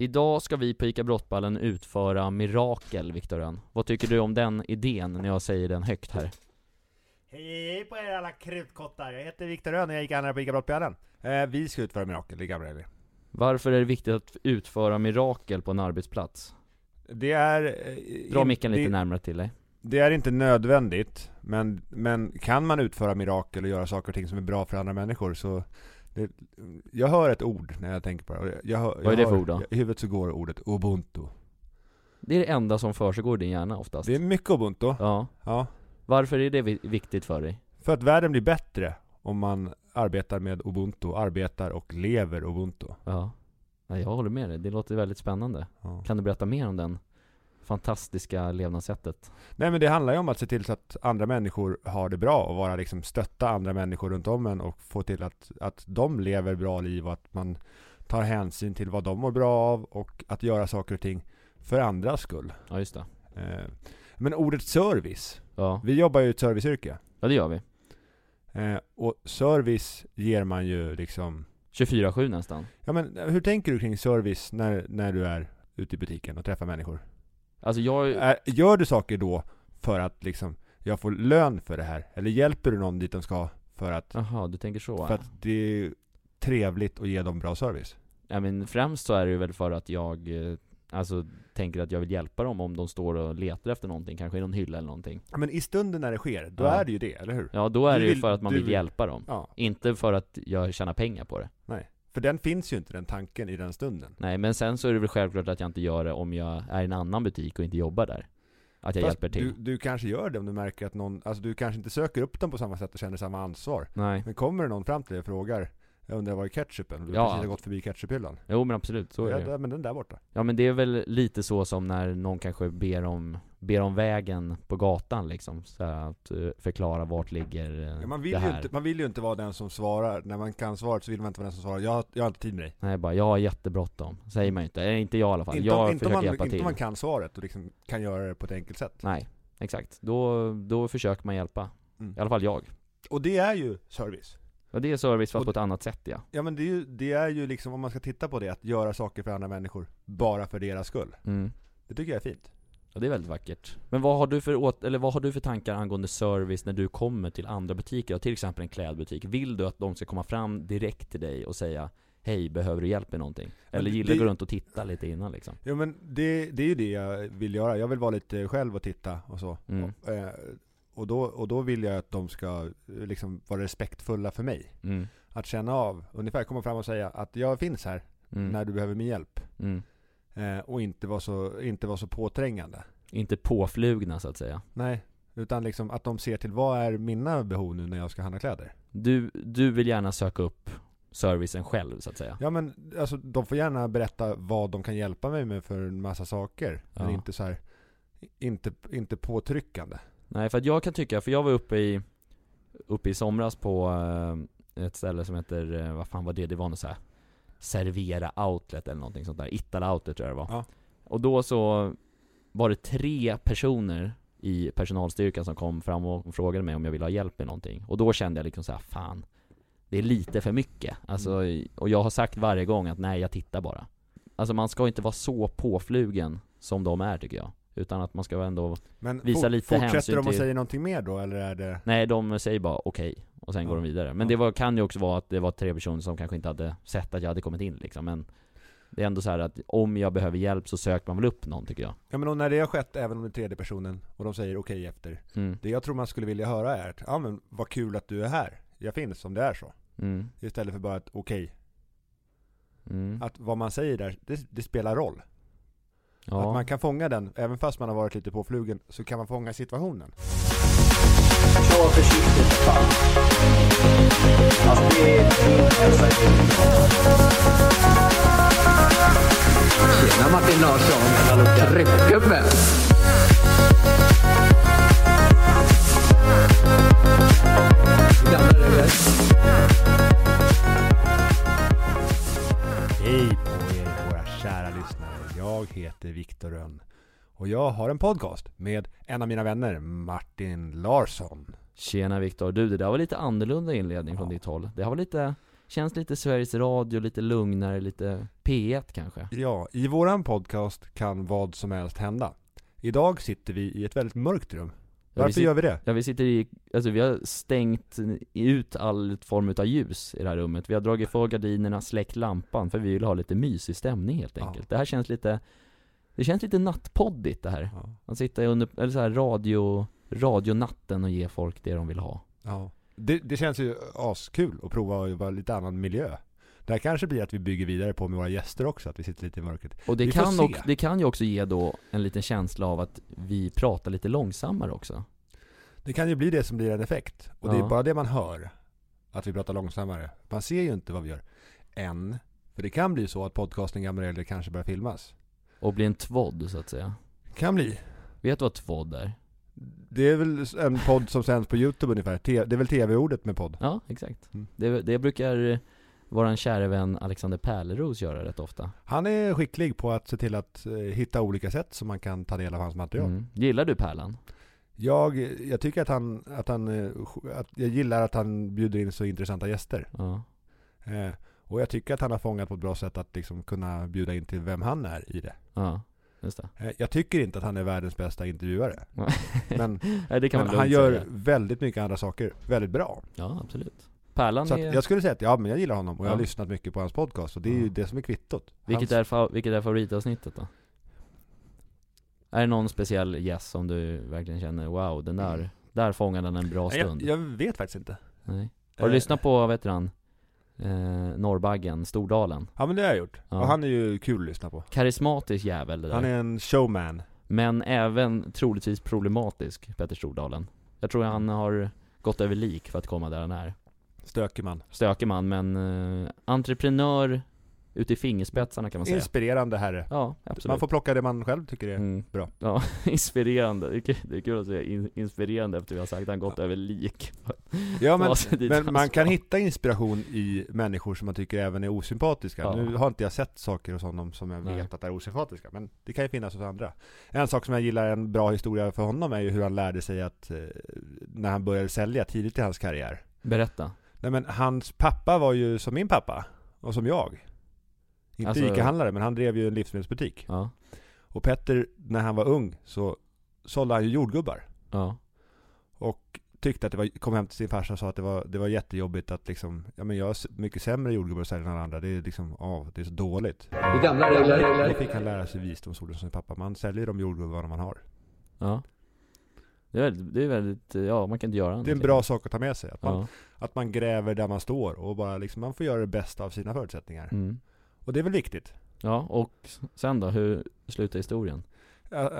Idag ska vi på ICA Brottballen utföra mirakel, Viktor Rönn. Vad tycker du om den idén när jag säger den högt här? Hej, hej på er alla krutkottar! Jag heter Viktor Rönn och jag gick andra på ICA Brottbjörnen. Eh, vi ska utföra mirakel i Gabriel. Varför är det viktigt att utföra mirakel på en arbetsplats? Det är... Eh, Dra in- micken lite det, närmare till dig. det är inte nödvändigt, men, men kan man utföra mirakel och göra saker och ting som är bra för andra människor så... Det, jag hör ett ord när jag tänker på det. Jag, hör- Vad jag är det för hör- ord då? I huvudet så går ordet ubuntu. Det är det enda som försiggår i din hjärna oftast. Det är mycket ubuntu. Ja. Ja. Varför är det vi- viktigt för dig? För att världen blir bättre om man arbetar med ubuntu, arbetar och lever ubuntu. Ja. Nej, jag håller med dig. Det låter väldigt spännande. Ja. Kan du berätta mer om den fantastiska levnadssättet? Nej men det handlar ju om att se till så att andra människor har det bra och vara liksom stötta andra människor runt om en och få till att, att de lever bra liv och att man tar hänsyn till vad de mår bra av och att göra saker och ting för andras skull. Ja, just det. Eh, Men ordet service, Ja, vi jobbar ju i ett serviceyrke. ja det gör vi. Eh, Och service ger man ju liksom 24-7 nästan. Ja men hur tänker du kring service när, när du är ute i butiken och träffar människor? Alltså jag, gör du saker då för att liksom, jag får lön för det här? Eller hjälper du någon dit de ska för att, jaha du tänker så? för att det är trevligt att ge dem bra service? Ja men främst så är det väl för att jag eh, Alltså tänker att jag vill hjälpa dem om de står och letar efter någonting, kanske i någon hylla eller någonting Ja, Men i stunden när det sker, då Ja. är det ju det, eller hur? Ja då är Du det ju vill- för att man vill vill- hjälpa dem Ja, Inte för att jag tjänar pengar på det. För den finns ju inte, den tanken, i den stunden. Nej men sen så är det väl självklart att jag inte gör det om jag är i en annan butik och inte jobbar där Att jag Fast hjälper till Du, du kanske gör det om du märker att någon, alltså du kanske inte söker upp dem på samma sätt och känner samma ansvar. Nej Men kommer det någon fram till dig och frågar, jag undrar var är ketchupen? Du Ja. precis har gått förbi ketchuphyllan. Jo men absolut, så är ja, det ju. där, men den där borta. Ja men det är väl lite så som när någon kanske ber om, ber om vägen på gatan liksom, så här, att eh, förklara vart ligger eh, Ja, man, vill det ju här. inte, man vill ju inte vara den som svarar, när man kan svaret så vill man inte vara den som svarar, jag, jag har inte tid med dig. Nej bara, jag har jättebråttom, säger man ju inte, eller inte jag i alla fall, Inte, jag inte, försöker man, hjälpa inte till om man kan svaret och liksom kan göra det på ett enkelt sätt. Nej, exakt, då, då försöker man hjälpa, Mm. i alla fall jag Och det är ju service. Och det är service fast Och- på ett annat sätt ja Ja men det är, ju, det är ju liksom, om man ska titta på det, att göra saker för andra människor bara för deras skull. mm. Det tycker jag är fint. Ja det är väldigt vackert Men vad har du för åt, eller vad har du för tankar angående service när du kommer till andra butiker? Till exempel en klädbutik Vill du att de ska komma fram direkt till dig och säga Hej, behöver du hjälp med någonting? Eller det- gillar du att gå runt och titta lite innan liksom? Ja men det, det är ju det jag vill göra. Jag vill vara lite själv och titta och så. Mm. Och, eh, och, då, och då vill jag att de ska eh, liksom vara respektfulla för mig. Mm. Att känna av, ungefär komma fram och säga att jag finns här Mm. när du behöver min hjälp. Mm. Eh, och inte vara så, inte vara så påträngande. Inte påflugna så att säga Nej, utan liksom att de ser till vad är mina behov nu när jag ska handla kläder. Du, du vill gärna söka upp servicen själv så att säga Ja men alltså de får gärna berätta vad de kan hjälpa mig med för en massa saker. Men Ja. inte så här, inte, inte påtryckande. Nej för att jag kan tycka, för jag var uppe i Uppe i somras på eh, ett ställe som heter, eh, vad fan var det? Det var något så här Servera outlet eller någonting sånt där, Ittala outlet tror jag det var. Ja. Och då så var det tre personer i personalstyrkan som kom fram och frågade mig om jag ville ha hjälp med någonting. Och då kände jag liksom så här, fan Det är lite för mycket, alltså, och jag har sagt varje gång att nej jag tittar bara. Alltså man ska inte vara så påflugen som de är tycker jag Utan att man ska ändå Men Visa fort- lite fortsätter hänsyn de och till- säger någonting mer då eller är det? Nej, de säger bara okej, och sen Ja. går de vidare. Men det var, kan ju också vara att det var tre personer som kanske inte hade sett att jag hade kommit in liksom, men Det är ändå så här att om jag behöver hjälp så söker man väl upp någon tycker jag. Ja men och när det har skett även om det är tredje personen och de säger okej efter. Mm. Det jag tror man skulle vilja höra är att, ja men vad kul att du är här. Jag finns om det är så. Mm. Istället för bara att okej. Mm. Att vad man säger där, det, det spelar roll. Att Ja. man kan fånga den, även fast man har varit lite påflugen, så kan man fånga situationen. Kör försiktigt för fan. Alltså det är min hälsa. Tjena Martin Larsson, tryckgubbe! Gamla röver. Jag heter Viktor Rönn. Och jag har en podcast med en av mina vänner, Martin Larsson. Tjena Viktor, du det där var lite annorlunda inledning från Ja. ditt håll. Det har varit lite Känns lite Sveriges Radio, lite lugnare, lite P1 kanske. Ja, i våran podcast kan vad som helst hända. Idag sitter vi i ett väldigt mörkt rum. Ja, Varför sit- gör vi det? Ja vi sitter i, alltså vi har stängt ut all form av ljus i det här rummet Vi har dragit för gardinerna, släckt lampan för vi vill ha lite mysig stämning helt Ja. enkelt Det här känns lite Det känns lite nattpoddigt det här Ja. Man sitter under, eller så här radio, radionatten och ge folk det de vill ha ja. Det, det känns ju askul att prova att vara lite annan miljö. Det här kanske blir att vi bygger vidare på med våra gäster också, att vi sitter lite i mörkret. Och det Vi kan, också, det kan ju också ge då en liten känsla av att vi pratar lite långsammare också Det kan ju bli det som blir en effekt. Och det Ja. är bara det man hör. Att vi pratar långsammare. Man ser ju inte vad vi gör. Än. För det kan bli så att podcasten Gamla Regler kanske börjar filmas. Och bli en tvådd så att säga Kan bli. Vet du vad tvådd är? Det är väl en podd som sänds på Youtube ungefär. Det är väl tv-ordet med podd. Ja, exakt Mm. det, det brukar våran kära vän Alexander Pärleros göra rätt ofta Han är skicklig på att se till att eh, hitta olika sätt som man kan ta del av hans material. Mm. Gillar du Pärlan? Jag, jag tycker att han, att han, eh, att jag gillar att han bjuder in så intressanta gäster. Ja. Eh, och jag tycker att han har fångat på ett bra sätt att liksom kunna bjuda in till vem han är i det. Ja, just det. Eh, jag tycker inte att han är världens bästa intervjuare. Men, Nej, men han gör väldigt mycket andra saker väldigt bra. Ja, absolut. Pärlan Så är... jag skulle säga att ja, men jag gillar honom och jag har lyssnat mycket på hans podcast och det är ju det som är kvittot. Vilket Hans- är, vilket är favoritavsnittet då? Är det någon speciell gäst som du verkligen känner, wow, den där, där fångade han en bra stund? jag, jag vet faktiskt inte. Nej. Har du Eh, lyssnat på, vad heter han? Eh, Norrbaggen, Stordalen? Ja men det har jag gjort. Ja. Och han är ju kul att lyssna på. Karismatisk jävel det där. Han är en showman. Men även troligtvis problematisk, Petter Stordalen. Jag tror han har gått över lik för att komma där han är. Stökig man. Stökig man, men eh, entreprenör ute i fingerspetsarna kan man säga. Inspirerande herre. ja, absolut. Man får plocka det man själv tycker är Mm. bra. Ja, inspirerande. Det är kul, det är kul att säga in, inspirerande efter vi har sagt att han gått över lik. Ja men, men man kan hitta inspiration i människor som man tycker även är osympatiska. Ja. Nu har inte jag sett saker hos honom som jag Nej. vet att är osympatiska, men det kan ju finnas hos andra. En sak som jag gillar, en bra historia för honom är ju hur han lärde sig att, eh, när han började sälja tidigt i hans karriär. Berätta. Nej men hans pappa var ju som min pappa, och som jag. Inte Alltså- ICA-handlare, men han drev ju en livsmedelsbutik. Ja. Och Petter, när han var ung, så sålde han ju jordgubbar. Ja. Och tyckte att det var, kom hem till sin farsa och sa att det var, det var jättejobbigt att liksom, ja men jag har mycket sämre jordgubbar att sälja än alla andra. Det är liksom, ja, det är så dåligt. Det gamla regler. Då fick han lära sig visdomsorden som sin pappa. Man säljer de jordgubbarna man har. Ja. Det är väldigt, det är väldigt, ja man kan inte göra Det är en bra sak att ta med sig. Att man, Ja. Att man gräver där man står och bara liksom, man får göra det bästa av sina förutsättningar. Mm. Och det är väl viktigt. Ja, och sen då? Hur slutar historien?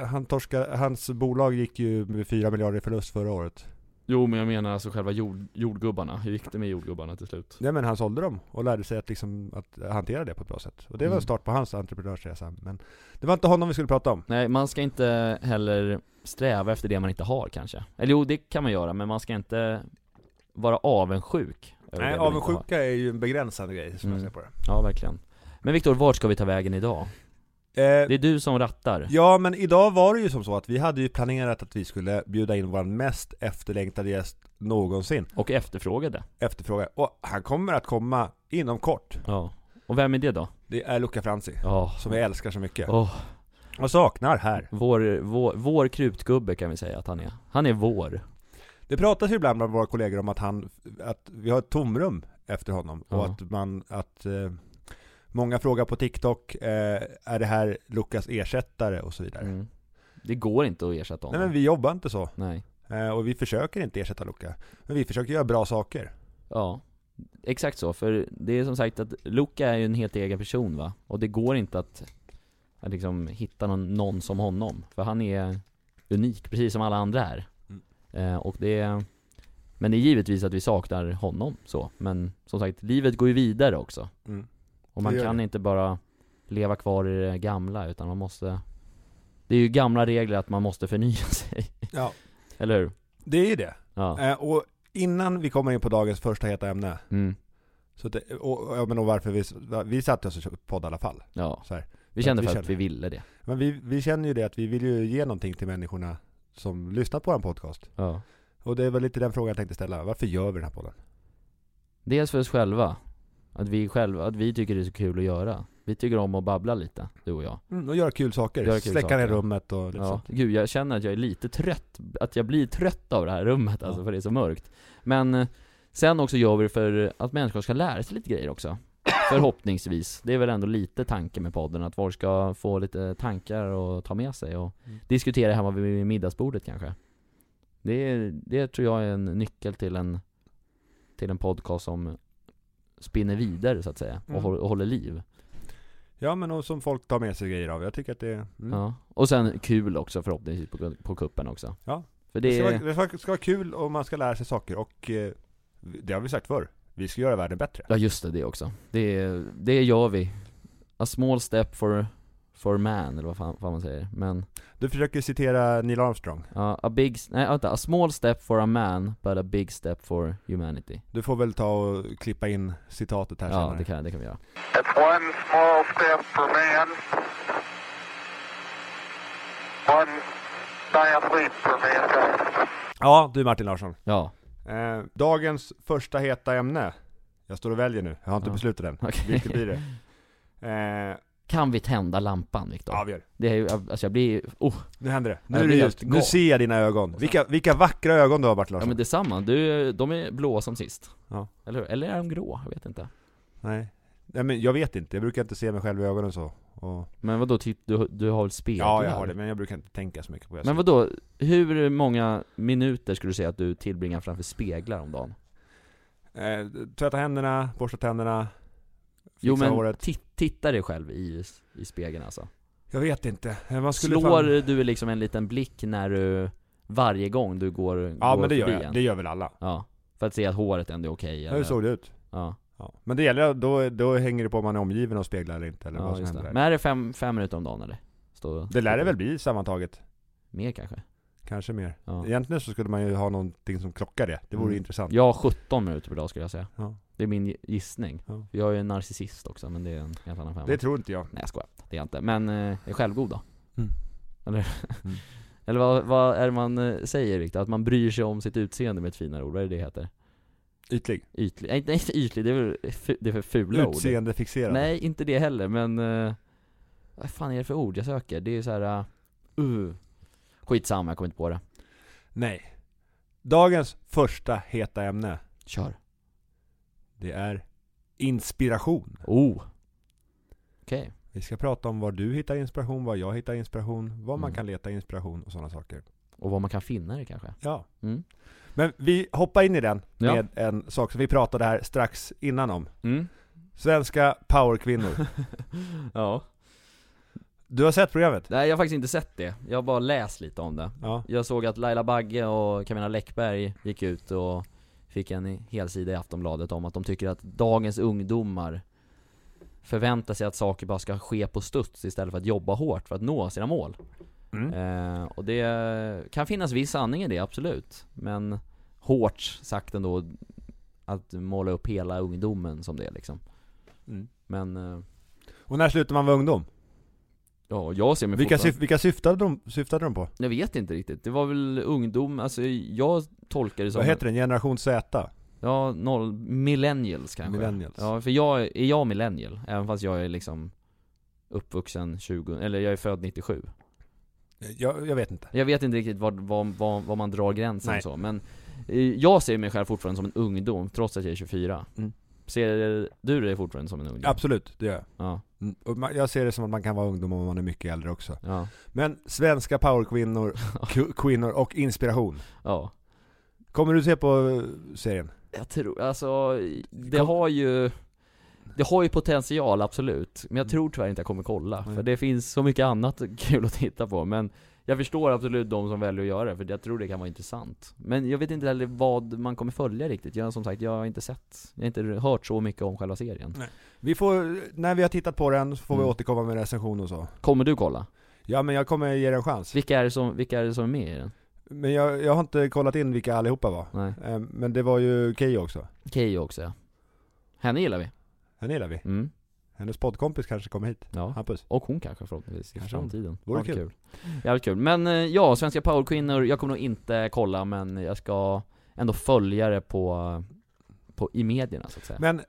Han torska, hans bolag gick ju med 4 miljarder i förlust förra året. Jo men jag menar alltså själva jord, jordgubbarna, hur gick det med jordgubbarna till slut? Nej men han sålde dem och lärde sig att, liksom, att hantera det på ett bra sätt. Och det var Mm. en start på hans entreprenörsresa. Men det var inte honom vi skulle prata om. Nej, man ska inte heller sträva efter det man inte har kanske. Eller jo, det kan man göra, men man ska inte vara avundsjuk. Nej, avundsjuka är ju en begränsande grej som Mm. jag ser på det. Ja, verkligen. Men Viktor, vart ska vi ta vägen idag? Eh, Det är du som rattar. ja, men idag var det ju som så att vi hade ju planerat att vi skulle bjuda in vår mest efterlängtade gäst någonsin. Och efterfrågade. Efterfråga. Och han kommer att komma inom kort. Ja. Och vem är det då? Det är Luca Franzi. Ja. Som vi älskar så mycket. Åh, Och saknar här. vår, vår, vår krutgubbe kan vi säga att han är. Han är vår. Det pratas ju ibland bland våra kollegor om att han, att vi har ett tomrum efter honom. Och Ja. att man, att eh, Många frågar på TikTok, eh, är det här Lukas ersättare och så vidare. Mm. Det går inte att ersätta honom. Nej men vi jobbar inte så. Nej. Eh, och vi försöker inte ersätta Luca. Men vi försöker göra bra saker. Ja, exakt så. För det är som sagt att Luca är ju en helt egen person va? Och det går inte att, att liksom hitta någon, någon som honom. För han är unik, precis som alla andra är. Eh, och det men det är givetvis att vi saknar honom så. Men som sagt, livet går ju vidare också. Mm. Och man kan det. inte bara leva kvar i det gamla utan man måste Det är ju gamla regler att man måste förnya sig. Ja. Eller hur? Det är ju det. Ja. Eh, och innan vi kommer in på dagens första heta ämne. Mm. Så det, och, och, men och varför vi, vi satte oss och podd i alla fall. Ja. Så här. Vi kände vi för att känner. vi ville det. Men vi, vi känner ju det att vi vill ju ge någonting till människorna som lyssnar på vår podcast. Ja. Och det är väl lite den frågan jag tänkte ställa. Varför gör vi den här podden? Dels för oss själva Att vi själva, att vi tycker det är så kul att göra. Vi tycker om att babbla lite, du och jag. Mm, och göra kul saker. Göra kul Släcka ner rummet och lite Ja, sånt. gud jag känner att jag är lite trött, att jag blir trött av det här rummet alltså Ja. för det är så mörkt. Men eh, sen också gör vi det för att människor ska lära sig lite grejer också. Förhoppningsvis. Det är väl ändå lite tanke med podden, att folk ska få lite tankar och ta med sig och Mm. diskutera hemma vid middagsbordet kanske. Det, är, det tror jag är en nyckel till en, till en podcast som spinner vidare så att säga, och, Mm. håller, och håller liv. Ja men och som folk tar med sig grejer av. Jag tycker att det är... Mm. Ja. Och sen kul också förhoppningsvis på, på kuppen också. Ja. För Det, det ska, vara, det ska, ska vara kul och man ska lära sig saker och eh, det har vi sagt förr. Vi ska göra världen bättre. Ja just det, det också. Det, det gör vi. A small step for, for man, eller vad fan, fan man säger. Men, Du försöker citera Neil Armstrong. ja, a big, nej vänta, a small step for a man, but a big step for humanity. Du får väl ta och klippa in citatet här Ja, senare. det kan, det kan vi göra. It's one small step for man, one giant leap for mankind. Ja, du Martin Larsson. Ja, Eh, dagens första heta ämne. Jag står och väljer nu. Jag har inte Ja. beslutat än. okej. Vilket blir det? Eh, Kan vi tända lampan Viktor? ja, vi gör det. Är alltså jag blir, oh, Nu händer det. Nu är det ljust. Nu ser jag dina ögon. Vilka, vilka vackra ögon du har ja Larsson. men detsamma, du, de är blåa som sist. Ja. Eller hur? Eller är de grå? Jag vet inte. Nej. Nej men jag vet inte. Jag brukar inte se mig själv i ögonen så. Och... Men vadå, ty, du, du har väl speglar? Ja, jag har det. Men jag brukar inte tänka så mycket på det. Men vadå, hur många minuter skulle du säga att du tillbringar framför speglar om dagen? Eh, tvätta händerna, borsta tänderna. Jo fixa men håret. ti- titta dig själv i, i spegeln alltså. Jag vet inte. Eh, Man skulle Slår fan... du liksom en liten blick när du, varje gång du går, Ja går men det gör jag. en? Det gör väl alla. Ja, för att se att håret ändå är okej Ja, hur såg det ut? Ja, Ja. Men det gäller, då, då hänger det på om man är omgiven av speglar eller inte, eller vad ja som just händer där. Men är det fem, fem minuter om dagen eller? Stå, Det lär det väl bli sammantaget. Mer kanske? Kanske mer. Ja. Egentligen så skulle man ju ha någonting som klockar det. Det vore Mm. intressant. Jag har 17 minuter per dag skulle jag säga. Ja. Det är min gissning. Ja. Jag är en narcissist också, men det är en helt annan femma. Det tror inte jag. Nej jag skojar, det är jag inte. Men eh, jag är självgod då. Mm. Eller? Mm. Eller vad, vad är det man eh, säger Viktor? Att man bryr sig om sitt utseende med ett finare ord, vad är det det heter? Ytlig. Ytlig? Nej, inte ytlig, det är väl det är för fula ord Utseendefixerad. Nej, inte det heller, men eh, Vad fan är det för ord jag söker? Det är så här. Uh, uh. Skitsamma, jag kommer inte på det Nej. Dagens första heta ämne, Kör det är inspiration. Oh Okej, Vi ska prata om var du hittar inspiration, var jag hittar inspiration, var man Mm. kan leta inspiration och sådana saker. och vad man kan finna det kanske? Ja. Mm. Men vi hoppar in i den Ja. med en sak som vi pratade här strax innan om. Mm. Svenska powerkvinnor. ja Du har sett programmet? Nej jag har faktiskt inte sett det, jag har bara läst lite om det Ja. Jag såg att Laila Bagge och Camilla Läckberg gick ut och fick en helsida i Aftonbladet om att de tycker att dagens ungdomar förväntar sig att saker bara ska ske på studs istället för att jobba hårt för att nå sina mål. Mm. Eh, och det kan finnas viss sanning i det, absolut. Men hårt sagt ändå att måla upp hela ungdomen som det liksom. Mm. Men, eh, Och när slutar man vara ungdom? ja, jag ser mig Vilka, syf- vilka syftade, de, syftade de på? Jag vet inte riktigt, det var väl ungdom, alltså jag tolkar det som Vad heter den? Generation Z? Ja, noll, millennials kanske Millennials. Ja, för jag, är jag millennial? Även fast jag är liksom uppvuxen 20, eller jag är född 97 Jag, jag vet inte. Jag vet inte riktigt var, var, var, var man drar gränsen Nej. så, men eh, Jag ser mig själv fortfarande som en ungdom, trots att jag är 24 Mm. Ser du dig fortfarande som en ungdom? Absolut, det gör jag. Ja, Mm. Och jag ser det som att man kan vara ungdom om man är mycket äldre också. ja, Men svenska powerkvinnor, kvinnor och inspiration. ja Kommer du se på eh, serien? Jag tror, alltså, det Kom- har ju Det har ju potential, absolut, men jag Mm. tror tyvärr inte jag kommer kolla, Nej. för det finns så mycket annat kul att titta på, men Jag förstår absolut de som väljer att göra det, för jag tror det kan vara intressant Men jag vet inte heller vad man kommer följa riktigt, jag som sagt, jag har inte sett, jag har inte hört så mycket om själva serien Vi får, när vi har tittat på den så får vi Mm. återkomma med recension och så. Kommer du kolla? Ja men jag kommer ge det en chans. Vilka är det som, vilka är, det som är med i den? Men jag, jag har inte kollat in vilka allihopa var. Nej, Eh, Men det var ju Keyyo också. Keyyo också ja Henne gillar vi, Henne gillar vi. mm, Hennes poddkompis kanske kommer hit. ja Hampus. Och hon kanske förhoppningsvis i Kanske hon. framtiden. Vore Ja, kul. Jävligt kul. Men eh, ja, Svenska powerkvinnor, jag kommer nog inte kolla men jag ska ändå följa det på, på i medierna så att säga. Men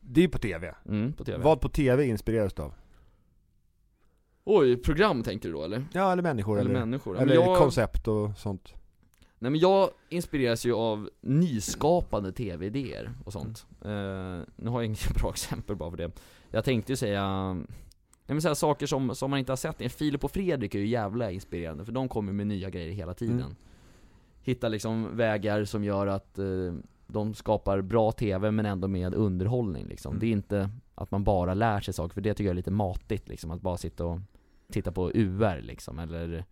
Det är på TV. Mm, på TV. Vad på TV inspireras du av? Oj, program tänker du då eller? Ja, eller människor Eller, eller, människor? Eller jag, koncept och sånt. Nej men jag inspireras ju av nyskapande TV-idéer och sånt. Eh, nu har jag inget bra exempel bara för det. Jag tänkte ju säga, nej men här, saker som, som man inte har sett. Filip och Fredrik är ju jävla inspirerande, för de kommer med nya grejer hela tiden. Mm. Hitta liksom vägar som gör att eh, de skapar bra TV men ändå med underhållning liksom. Mm. Det är inte att man bara lär sig saker, för det tycker jag är lite matigt liksom, att bara sitta och titta på UR liksom, eller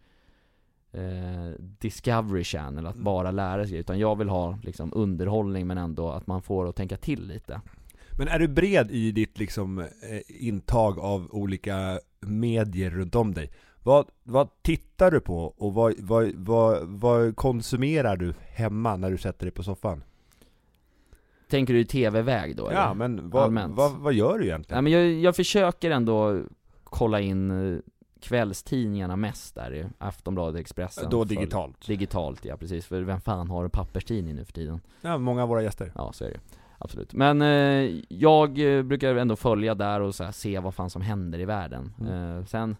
eh, Discovery Channel, att Mm. bara lära sig, utan jag vill ha liksom underhållning men ändå att man får att tänka till lite. Men är du bred i ditt liksom eh, intag av olika medier runt om dig? Vad, vad tittar du på och vad, vad, vad, vad konsumerar du hemma när du sätter dig på soffan? Tänker du i TV-väg då eller? Ja, men vad, vad, vad gör du egentligen? men jag, jag försöker ändå kolla in eh, kvällstidningarna mest där i Aftonbladet, Expressen Då för- digitalt? Digitalt ja, precis. För vem fan har papperstidning nu för tiden? Ja, många av våra gäster. Ja, så är det Absolut. Men eh, jag eh, brukar ändå följa där och här, se vad fan som händer i världen. Mm. Eh, sen,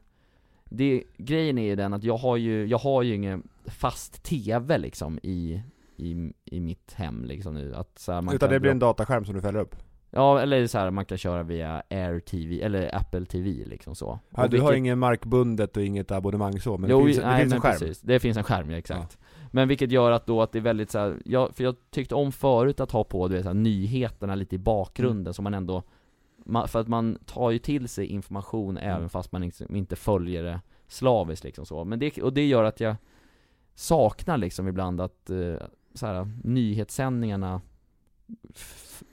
det, grejen är ju den att jag har ju, jag har ju ingen fast TV liksom i, i, i mitt hem liksom nu. Att, så här, man Utan det blir en dataskärm som du fäller upp? Ja, eller så här, man kan köra via Air TV, eller Apple TV liksom så. Ja, du har vilket- inget markbundet och inget abonnemang så, men jo, det finns, det nej, finns men en skärm? Precis. Det finns en skärm, ja exakt. Men vilket gör att då att det är väldigt så här, jag, för jag tyckte om förut att ha på du vet, så här, nyheterna lite i bakgrunden Mm. så man ändå man, För att man tar ju till sig information Mm. även fast man liksom inte följer det slaviskt liksom så. Men det, och det gör att jag saknar liksom ibland att eh, så här, nyhetssändningarna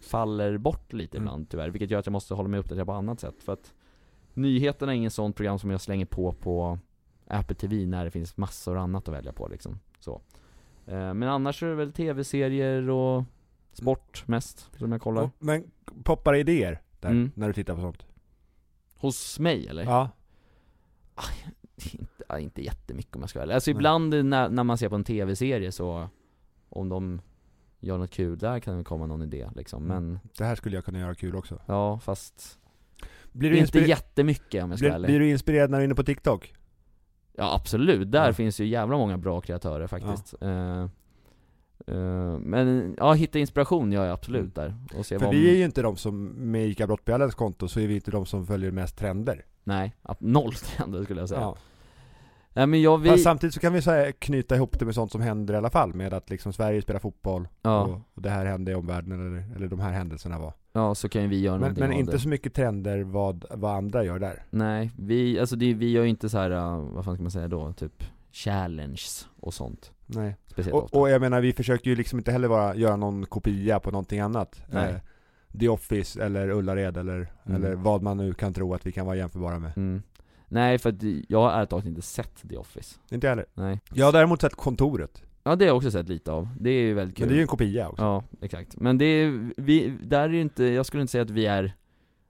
faller bort lite Mm. ibland tyvärr, vilket gör att jag måste hålla mig uppdaterad på annat sätt för att Nyheterna är inget sånt program som jag slänger på på Apple TV när det finns massor annat att välja på liksom, så eh, Men annars är det väl tv-serier och sport mest, som jag kollar Men poppar idéer där, Mm. när du tittar på sånt? Hos mig eller? Ja. inte, ja, inte jättemycket om jag ska vara. Alltså ibland när, när man ser på en tv-serie så Om de gör något kul, där kan det komma någon idé liksom, men Det här skulle jag kunna göra kul också. Ja, fast Blir du, inte jättemycket om jag ska blir, ärlig blir du inspirerad när du är inne på TikTok? Ja absolut, där Ja. finns ju jävla många bra kreatörer faktiskt Eh, eh, Men, ja hitta inspiration gör jag absolut där, och se Mm. För vi är ju inte de som, med ICA Brottbjallens konto, så är vi inte de som följer mest trender. Nej, noll trender skulle jag säga Ja. Nej men jag, vi, Fast samtidigt så kan vi så här knyta ihop det med sånt som händer i alla fall, med att liksom Sverige spelar fotboll, ja, och, och det här hände i omvärlden, eller, eller de här händelserna var. ja så kan ju vi göra Men, någonting men inte det. så mycket trender vad, vad andra gör där. Nej, vi, alltså det, vi gör ju inte så här, uh, vad fan ska man säga då, typ challenges och sånt Nej. Speciellt ofta Och, och jag menar, vi försöker ju liksom inte heller vara, göra någon kopia på någonting annat. Nej. Eh, The Office eller Ullared eller, Mm. eller vad man nu kan tro att vi kan vara jämförbara med. mm. Nej för att jag har ärligt talat inte sett The Office Inte heller. Nej Jag har däremot sett Kontoret. Ja det har jag också sett lite av, det är ju väldigt kul Men det är ju en kopia också. Ja, exakt. Men det är, vi, där är ju inte, jag skulle inte säga att vi är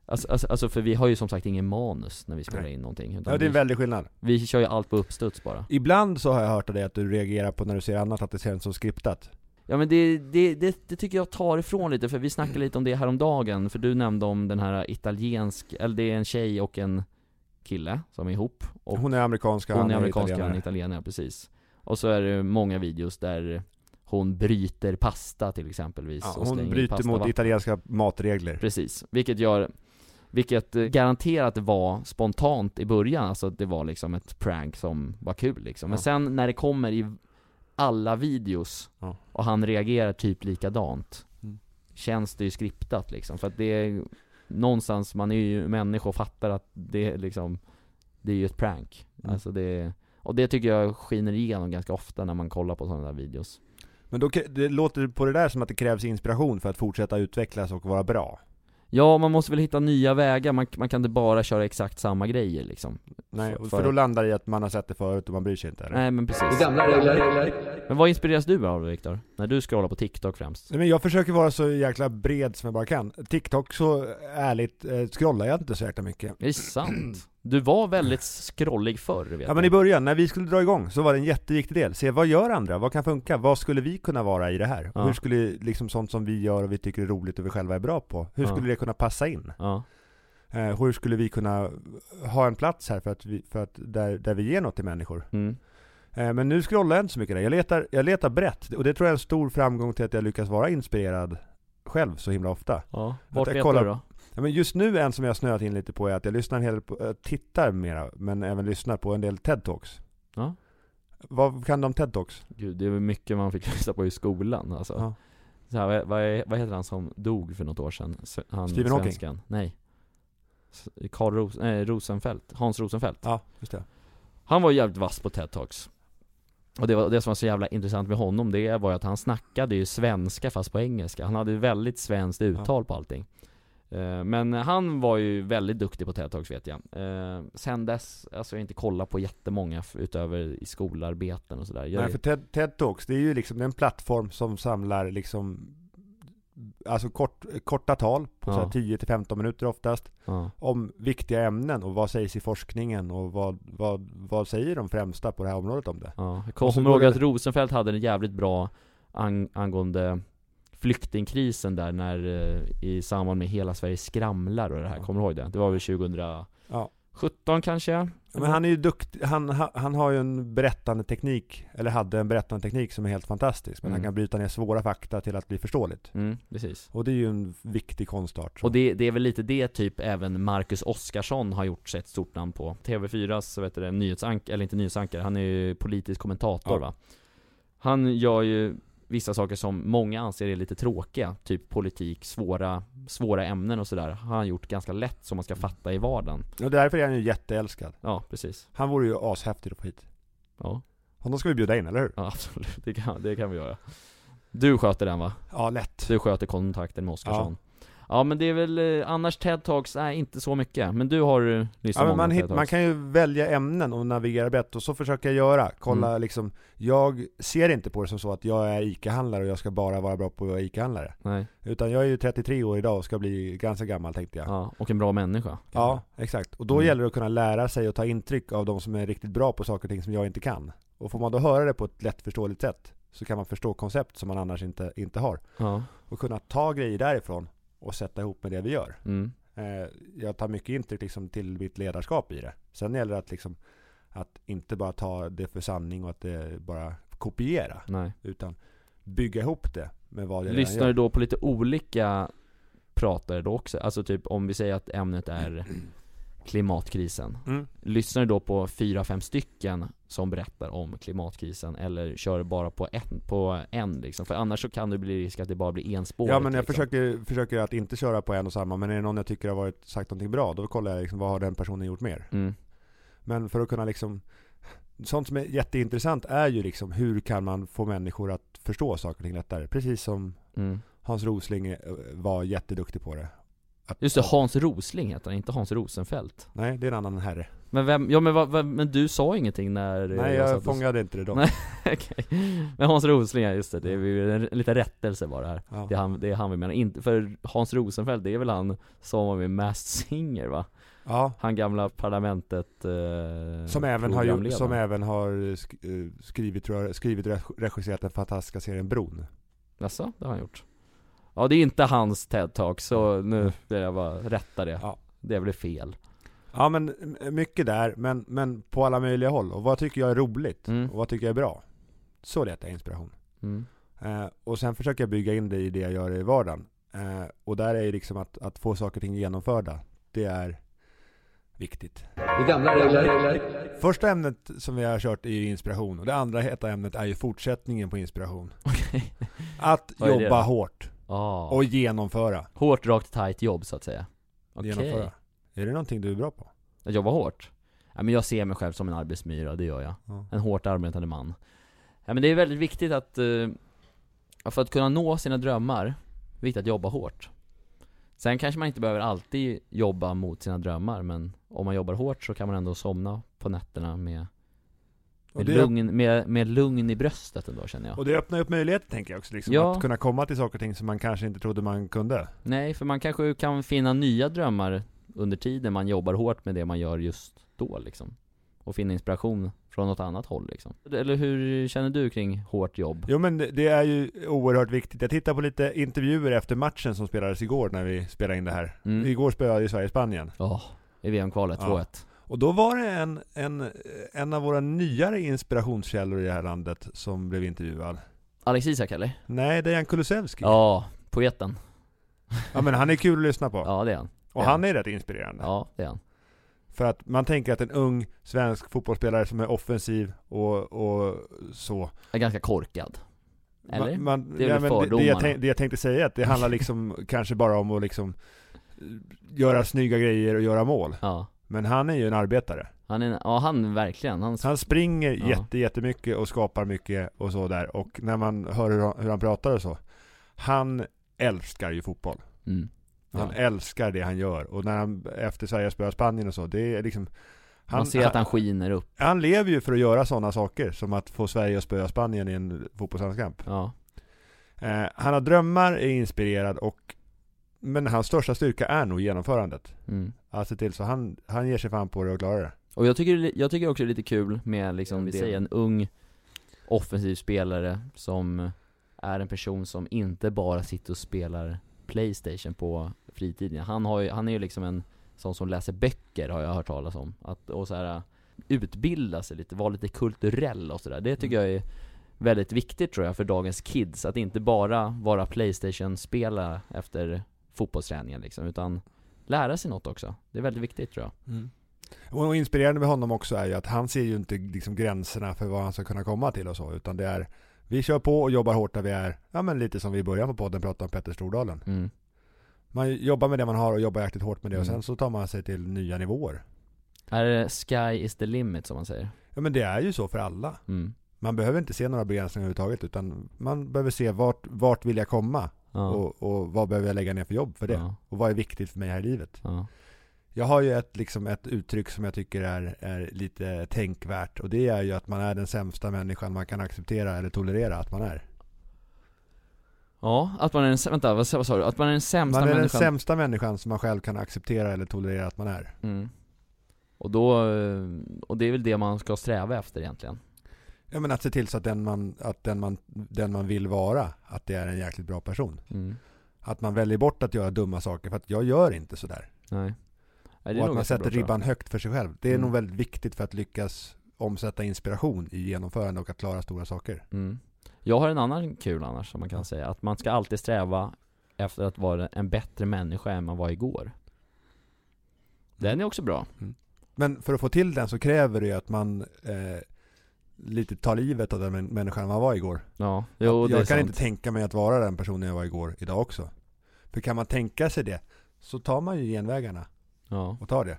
Alltså, alltså, alltså för vi har ju som sagt ingen manus när vi spelar Nej. in någonting Ja, det är en väldig skillnad. vi kör ju allt på uppstuds bara Ibland så har jag hört av dig att du reagerar på när du ser annat att det känns som skriptat. Ja men det, det, det, det tycker jag tar ifrån lite, för vi snackade lite om det häromdagen, för du nämnde om den här italiensk, eller det är en tjej och en kille som är ihop och Hon är amerikanska, hon är amerikansk och han är italienare. italienare, precis Och så är det många videos där hon bryter pasta till exempelvis Ja, och hon bryter mot pastavatten. italienska matregler. Precis, vilket gör vilket eh, det var spontant i början, alltså att det var liksom ett prank som var kul liksom. Men Ja. sen när det kommer i alla videos, Ja. och han reagerar typ likadant, Mm. känns det ju skriptat liksom. För att det är någonstans, man är ju människa och fattar att det är liksom, det är ju ett prank. Mm. Alltså det, och det tycker jag skiner igenom ganska ofta när man kollar på sådana där videos. Men då, det låter på det där som att det krävs inspiration för att fortsätta utvecklas och vara bra. Ja, man måste väl hitta nya vägar, man, man kan inte bara köra exakt samma grejer liksom. Nej, För- för, då landar det i att man har sett det förut och man bryr sig inte eller? Nej men precis. är gamla regler. Men vad inspireras du av Viktor? När du scrollar på TikTok främst? Nej, men jag försöker vara så jäkla bred som jag bara kan. TikTok så ärligt eh, scrollar jag inte så jäkla mycket. Är det sant? Du var väldigt scrollig förr vet Ja men i början, när vi skulle dra igång, så var det en jätteviktig del. Se, vad gör andra? Vad kan funka? Vad skulle vi kunna vara i det här? Ja. hur skulle liksom sånt som vi gör och vi tycker är roligt och vi själva är bra på, hur Ja. skulle det kunna passa in? Ja, Eh, hur skulle vi kunna ha en plats här för att, vi, för att där, där vi ger något till människor? mm. Eh, men nu scrollar jag inte så mycket där. Jag letar, jag letar brett, och det tror jag är en stor framgång till att jag lyckas vara inspirerad själv så himla ofta. ja. Vart letar du då? Ja, men just nu en som jag snöat in lite på är att jag lyssnar en hel på, jag tittar mera, men även lyssnar på en del TED-talks. Ja. Vad kan om TED-talks? Gud, det är mycket man fick lyssna på i skolan alltså. Ja. Så här, vad, vad, vad heter han som dog för något år sedan? Han, Stephen Hawking? svenskan. Nej. S- Carl Ros nej, Rosenfeldt, Hans Rosenfeldt. Ja, just det. Han var jävligt vass på TED-talks. Och det, var, det som var så jävla intressant med honom, det var ju att han snackade ju svenska fast på engelska. Han hade väldigt svenskt uttal på allting. Eh, Men han var ju väldigt duktig på TED-talks vet jag. Eh, Sen dess, alltså jag har inte kollat på jättemånga utöver i skolarbeten och sådär. Nej, för TED, TED Talks, det är ju liksom en plattform som samlar liksom Alltså kort, korta tal på så Ja. här 10-15 minuter oftast ja. Om viktiga ämnen och vad sägs i forskningen och vad, vad, vad säger de främsta på det här området om det? Ja, jag kommer ihåg det- att Rosenfeldt hade en jävligt bra ang- angående flyktingkrisen där när, eh, i samband med Hela Sverige skramlar och det här, Ja. kommer du ihåg det? Det var väl 2017 Ja. kanske? Ja, Men han är ju duktig, han, han, har ju en berättande teknik, eller hade en berättande teknik som är helt fantastisk. Men Mm. han kan bryta ner svåra fakta till att bli förståeligt. Mm, precis Och det är ju en viktig konstart. Och det, det är väl lite det typ även Marcus Oskarsson har gjort sig ett stort namn på TV4s, så vet du det, nyhetsankare, eller inte nyhetsankare, han är ju politisk kommentator va Han gör ju vissa saker som många anser är lite tråkiga, typ politik, svåra, svåra ämnen och sådär Har han gjort ganska lätt som man ska fatta i vardagen Och därför är han ju jätteälskad. Ja, precis Han vore ju ashäftig att få hit. Ja, Honom ska vi bjuda in, eller hur? ja absolut, det kan, det kan vi göra Du sköter den va? Ja, lätt. Du sköter kontakten med Oskarsson Ja. men det är väl, eh, annars TED-talks, nej inte så mycket, men du har eh, lyssnat Ja, men man, hit, man kan ju välja ämnen och navigera brett och så försöker jag göra. Kolla Mm. liksom, jag ser inte på det som så att jag är ICA-handlare och jag ska bara vara bra på att vara ICA-handlare. Nej, Utan jag är ju 33 år idag och ska bli ganska gammal tänkte jag. ja, och en bra människa Ja, exakt. Och då Mm. gäller det att kunna lära sig och ta intryck av de som är riktigt bra på saker och ting som jag inte kan. Och får man då höra det på ett lättförståeligt sätt så kan man förstå koncept som man annars inte, inte har. Ja, Och kunna ta grejer därifrån och sätta ihop med det vi gör. mm. Eh, jag tar mycket intryck liksom till mitt ledarskap i det. Sen gäller det att, liksom, att inte bara ta det för sanning och att det bara kopiera. nej Utan bygga ihop det med vad jag Lyssnar gör. du då på lite olika pratare då också? Alltså typ om vi säger att ämnet är klimatkrisen Mm. Lyssnar du då på fyra, fem stycken som berättar om klimatkrisen? Eller kör bara på en, på en liksom? För annars så kan det bli risk att det bara blir enspårigt Ja men jag liksom. försöker, försöker att inte köra på en och samma, men är det någon jag tycker har varit, sagt någonting bra, då kollar jag liksom, vad har den personen gjort mer? mm. Men för att kunna liksom Sånt som är jätteintressant är ju liksom hur kan man få människor att förstå saker och ting lättare? Precis som Mm. Hans Rosling eh, var jätteduktig på det. Att, Just det, Hans Rosling heter han, inte Hans Rosenfeldt Nej, det är en annan herre. Men vem, ja men vad, vad, men du sa ingenting när eh, Nej, jag och- fångade inte det då. Nej. Okej, men Hans Rosling, ja just det, det är ju en, en liten rättelse bara här Ja. Det är han, det är han vi menar, inte, för Hans Rosenfeldt, det är väl han som var med Masked Singer va? ja. Han gamla parlamentet eh, Som även, har gjort, som även har eh, skrivit, tror jag, skrivit och reg- regisserat den fantastiska serien Bron. Jaså, det har han gjort? Ja det är inte hans TED-talk, så nu vill jag bara rätta det Ja. Det blev fel Ja men mycket där, men, men på alla möjliga håll. Och vad tycker jag är roligt? Mm. Och vad tycker jag är bra? Så letar jag inspiration. mm. Eh, och sen försöker jag bygga in det i det jag gör i vardagen. Eh, och där är ju liksom att, att få saker och ting genomförda, det är viktigt. Det gamla regler. Första ämnet som vi har kört är ju inspiration och det andra heta ämnet är ju fortsättningen på inspiration. Okej Att jobba hårt ah. och genomföra. Hårt, rakt, tight jobb så att säga Okej genomföra. Är det någonting du är bra på? Att jobba hårt? Ja, men jag ser mig själv som en arbetsmyra, det gör jag Ja. En hårt arbetande man Ja men det är väldigt viktigt att, eh, för att kunna nå sina drömmar, viktigt att jobba hårt Sen kanske man inte behöver alltid jobba mot sina drömmar, men om man jobbar hårt så kan man ändå somna på nätterna med, med, det, lugn, med, med lugn i bröstet ändå känner jag och det öppnar upp möjligheter tänker jag också, liksom, Ja. att kunna komma till saker och ting som man kanske inte trodde man kunde. Nej, för man kanske kan finna nya drömmar under tiden man jobbar hårt med det man gör just då liksom. Och finna inspiration från något annat håll liksom. Eller hur känner du kring hårt jobb? Jo men det- är ju oerhört viktigt. Jag tittar på lite intervjuer efter matchen som spelades igår när vi spelade in det här. Mm. Igår spelade ju Sverige Spanien. Ja, i VM-kvalet, Ja. 2-1. Och då var det en, en, en av våra nyare inspirationskällor i det här landet som blev intervjuad. Alex Isak eller? Nej, Dejan Kulusevski. Ja, poeten. Ja men han är kul att lyssna på. Ja det är han. Och han är rätt inspirerande. Ja, det är han. För att man tänker att en ung svensk fotbollsspelare som är offensiv och, och så. Är ganska korkad. Eller? Man, man, Det är väl men det, det, jag tänk, det jag tänkte säga är att det handlar liksom kanske bara om att liksom eh, göra snygga grejer och göra mål. Ja. Men han är ju en arbetare. Han är, ja han verkligen. Han, Han springer Ja. jätte, jättemycket och skapar mycket och så där. Och när man hör hur han, hur han pratar och så. Han älskar ju fotboll. mm. Han Ja. älskar det han gör. Och när han efter Sverige spöar Spanien och så, det är liksom han, Man ser att han skiner upp. han lever ju för att göra sådana saker som att få Sverige att spöa Spanien i en fotbollslandskamp. Ja. Eh, han har drömmar, är inspirerad och men hans största styrka är nog genomförandet. Mm. Alltså till så han, han ger sig fan på det och klarar det. Och jag tycker, jag tycker också det är lite kul med liksom, vi säger en ung offensiv spelare som är en person som inte bara sitter och spelar Playstation på fritiden. Han, har ju, han är ju liksom en sån som läser böcker har jag hört talas om. Att, och så här utbilda sig lite, vara lite kulturell och sådär. Det tycker jag är väldigt viktigt tror jag för dagens kids. Att inte bara vara Playstation-spelare efter fotbollsträningen liksom, utan lära sig något också. Det är väldigt viktigt tror jag. Och inspirerande med honom också är ju att han ser ju inte liksom gränserna för vad han ska kunna komma till och så, utan det är vi kör på och jobbar hårt där vi är, ja men lite som vi i början på podden pratade om Petter Stordalen. Mm. Man jobbar med det man har och jobbar jäkligt hårt med det och Mm. sen så tar man sig till nya nivåer. Är det sky is the limit som man säger? Ja men det är ju så för alla. Mm. Man behöver inte se några begränsningar överhuvudtaget utan man behöver se vart, vart vill jag komma Ja. och, och vad behöver jag lägga ner för jobb för det? Ja. Och vad är viktigt för mig här i livet? Ja. Jag har ju ett, liksom ett uttryck som jag tycker är, är lite tänkvärt och det är ju att man är den sämsta människan man kan acceptera eller tolerera att man är. ja, att man är den, vänta vad, vad sa du? Att man är den sämsta Man är den människan? sämsta människan som man själv kan acceptera eller tolerera att man är. Mm. Och då, eh, och det är väl det man ska sträva efter egentligen? Ja men att se till så att den man, att den man, den man vill vara, att det är en jäkligt bra person. Mm. Att man väljer bort att göra dumma saker för att jag gör inte sådär. Nej. Nej, och att man sätter bra, ribban högt för sig själv. Det är Mm. nog väldigt viktigt för att lyckas omsätta inspiration i genomförande och att klara stora saker. Mm. Jag har en annan kul annars som man kan säga, att man ska alltid sträva efter att vara en bättre människa än man var igår. Den är också bra. Men för att få till den så kräver det ju att man eh, lite tar livet av den män- människan man var igår. Ja, jo det jag kan sant. inte tänka mig att vara den personen jag var igår, idag också. För kan man tänka sig det, så tar man ju genvägarna Ja. och tar det.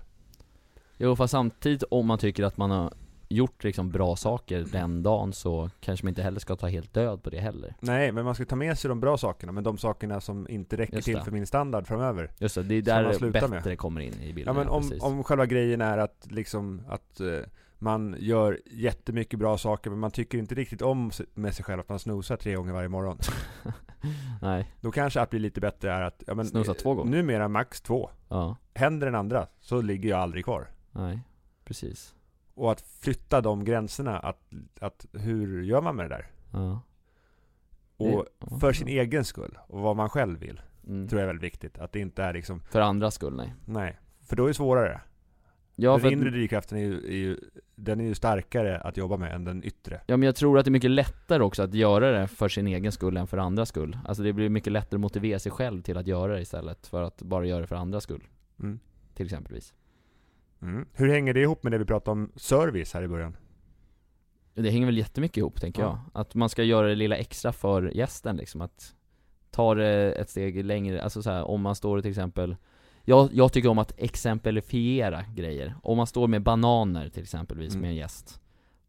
Jo fast samtidigt om man tycker att man har gjort liksom bra saker den dagen så kanske man inte heller ska ta helt död på det heller. Nej, men man ska ta med sig de bra sakerna, men de sakerna som inte räcker till det. för min standard framöver. Just det, det är där sluta bättre med? kommer in i bilden. Ja men om, om själva grejen är att liksom att eh, man gör jättemycket bra saker men man tycker inte riktigt om med sig själv att man snosar tre gånger varje morgon. Nej, Då kanske att bli lite bättre är att, ja men Snosa två gånger. Numera max två. ja, Händer den andra så ligger jag aldrig kvar. nej, precis. Och att flytta de gränserna, att, att hur gör man med det där? Ja. Och Det- för sin egen skull, och vad man själv vill, Mm. tror jag är väldigt viktigt. Att det inte är liksom, För andras skull, nej. nej. För då är det svårare. Ja, den för inre drivkraften är ju, är ju, den är ju starkare att jobba med än den yttre. ja men jag tror att det är mycket lättare också att göra det för sin egen skull än för andras skull. Alltså det blir mycket lättare att motivera sig själv till att göra det istället för att bara göra det för andras skull. Mm. Till exempelvis. Mm. Hur hänger det ihop med det vi pratade om service här i början? Det hänger väl jättemycket ihop tänker Ja. jag. Att man ska göra det lilla extra för gästen liksom, att ta det ett steg längre, alltså så här, om man står till exempel jag, jag tycker om att exemplifiera grejer. Om man står med bananer till exempelvis Mm. med en gäst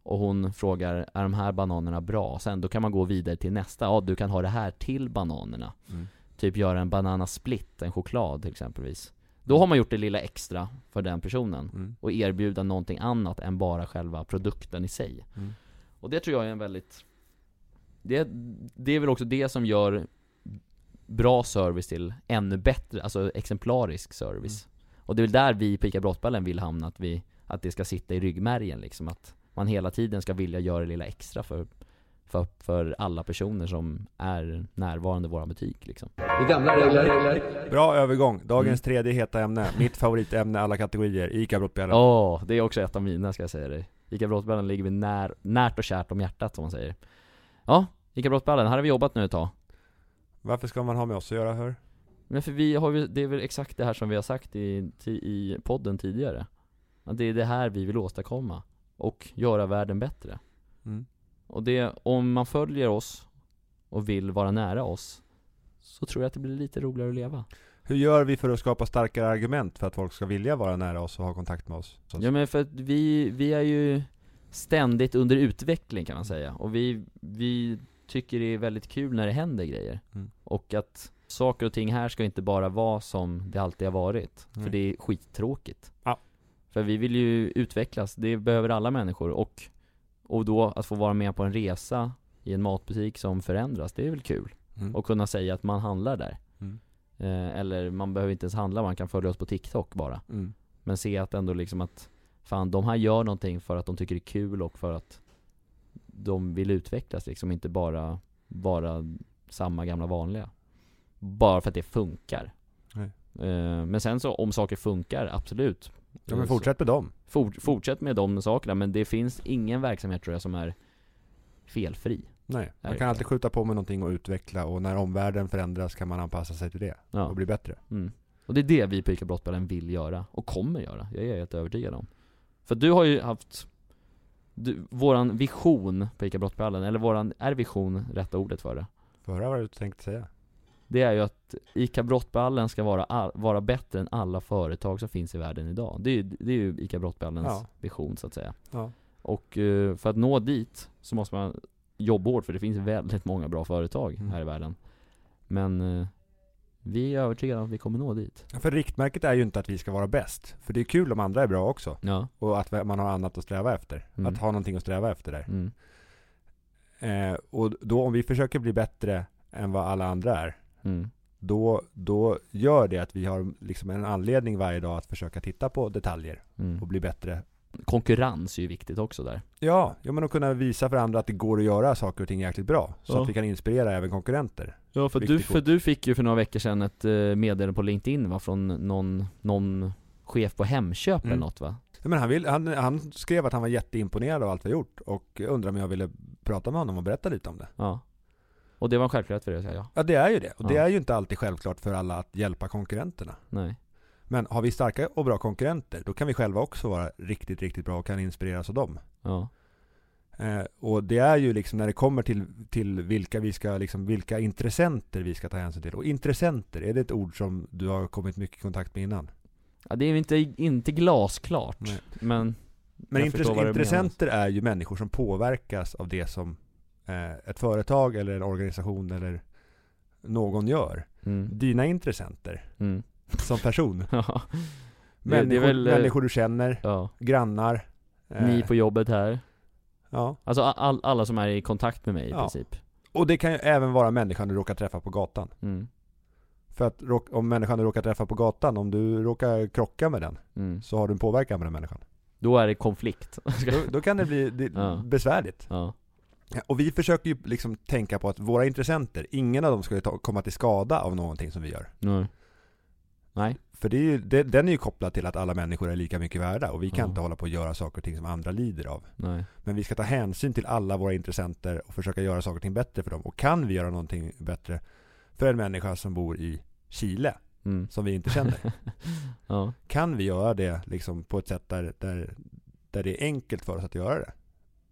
Och hon frågar, är de här bananerna bra? Sen då kan man gå vidare till nästa, ja du kan ha det här till bananerna Mm. Typ göra en banana split, en choklad till exempelvis Då har man gjort det lilla extra för den personen Mm. och erbjuda någonting annat än bara själva produkten i sig. Mm. Och det tror jag är en väldigt det, det är väl också det som gör bra service till ännu bättre, alltså exemplarisk service. Och det är väl där vi på ICA Brottballen vill hamna, att vi, att det ska sitta i ryggmärgen liksom, att man hela tiden ska vilja göra det lilla extra för, för, för alla personer som är närvarande i vår butik liksom. Bra övergång. Dagens Mm. tredje heta ämne. Mitt favoritämne alla kategorier. ICA Brottbjällen. Åh, det är också ett av mina ska jag säga dig. ICA Brottballen ligger vi när, närt och kärt om hjärtat som man säger. Ja, ICA Brottballen, här har vi jobbat nu ett tag. Varför ska man ha med oss att göra hör? Men för vi har ju, det är väl exakt det här som vi har sagt i, i podden tidigare. Att det är det här vi vill åstadkomma. Och göra världen bättre. Mm. Och det, om man följer oss och vill vara nära oss, så tror jag att det blir lite roligare att leva. Hur gör vi för att skapa starkare argument för att folk ska vilja vara nära oss och ha kontakt med oss? Ja men för att vi, vi är ju ständigt under utveckling kan man säga. Och vi, vi tycker det är väldigt kul när det händer grejer. Mm. Och att saker och ting här ska inte bara vara som det alltid har varit. Nej. För det är skittråkigt. Ja. För vi vill ju utvecklas, det behöver alla människor. Och, och då att få vara med på en resa i en matbutik som förändras, det är väl kul. Mm. Och kunna säga att man handlar där. Mm. Eh, eller man behöver inte ens handla, man kan följa oss på TikTok bara. Mm. Men se att ändå liksom att Fan, de här gör någonting för att de tycker det är kul och för att De vill utvecklas liksom, inte bara Bara samma gamla vanliga Bara för att det funkar Nej. Eh, Men sen så, om saker funkar, absolut Ja men Så- fortsätt med dem. fort, Fortsätt med de sakerna, men det finns ingen verksamhet tror jag som är felfri Nej, man kan alltid skjuta på med någonting och utveckla och när omvärlden förändras kan man anpassa sig till det Ja, och bli bättre. mm. Och det är det vi på ICA Brottballen vill göra, och kommer göra, jag är helt övertygad om För du har ju haft du, Våran vision på ICA Brottballen, eller våran, är vision rätta ordet för det? Får höra vad du tänkte säga. Det är ju att ICA Brottballen ska vara, all, vara bättre än alla företag som finns i världen idag Det är ju, det är ju ICA Brottballens Ja. vision så att säga Ja. Och eh, för att nå dit så måste man jobba hårt för det finns väldigt många bra företag Mm. här i världen Men eh, vi är övertygade om att vi kommer nå dit För riktmärket är ju inte att vi ska vara bäst. För det är kul om andra är bra också. Ja, Och att man har annat att sträva efter. Mm. Att ha någonting att sträva efter där. mm. Eh, och då om vi försöker bli bättre än vad alla andra är. Mm. Då, då gör det att vi har liksom en anledning varje dag att försöka titta på detaljer Mm. och bli bättre. Konkurrens är ju viktigt också där Ja, ja men att kunna visa för andra att det går att göra saker och ting jäkligt bra. Så Ja. att vi kan inspirera även konkurrenter. Ja för du, för du fick ju för några veckor sedan ett eh, meddelande på LinkedIn va, från någon, någon chef på Hemköp eller Mm. något va? Ja, men han, vill, han, han skrev att han var jätteimponerad av allt vi gjort och undrade om jag ville prata med honom och berätta lite om det. Ja Och det var en självklarhet för dig att säga ja? Ja det är ju det. Och det Ja. är ju inte alltid självklart för alla att hjälpa konkurrenterna. Nej Men har vi starka och bra konkurrenter, då kan vi själva också vara riktigt, riktigt bra och kan inspireras av dem. Ja Eh, och det är ju liksom när det kommer till, till vilka vi ska, liksom, vilka intressenter vi ska ta hänsyn till. Och intressenter, är det ett ord som du har kommit mycket i kontakt med innan? Ja det är inte, inte glasklart Nej. Men Men intress- intressenter är ju människor som påverkas av det som eh, ett företag eller en organisation eller någon gör. mm. Dina intressenter Mm. som person. Ja människor, väl, eh, människor du känner, Ja, grannar. eh, ni på jobbet här Ja. Alltså all, alla som är i kontakt med mig i Ja. princip Och det kan ju även vara människan du råkar träffa på gatan. mm. För att om människan du råkar träffa på gatan, om du råkar krocka med den, Mm. så har du en påverkan med den människan. Då är det konflikt Då, då kan det bli det, Ja. besvärligt. Ja, Och vi försöker ju liksom tänka på att våra intressenter, ingen av dem ska ju ta, komma till skada av någonting som vi gör. nej Nej För det är ju, det, den är ju kopplad till att alla människor är lika mycket värda och vi kan Ja. inte hålla på och göra saker och ting som andra lider av. Nej Men vi ska ta hänsyn till alla våra intressenter och försöka göra saker och ting bättre för dem. Och kan vi göra någonting bättre för en människa som bor i Chile, mm. som vi inte känner. Ja, kan vi göra det liksom på ett sätt där, där, där det är enkelt för oss att göra det.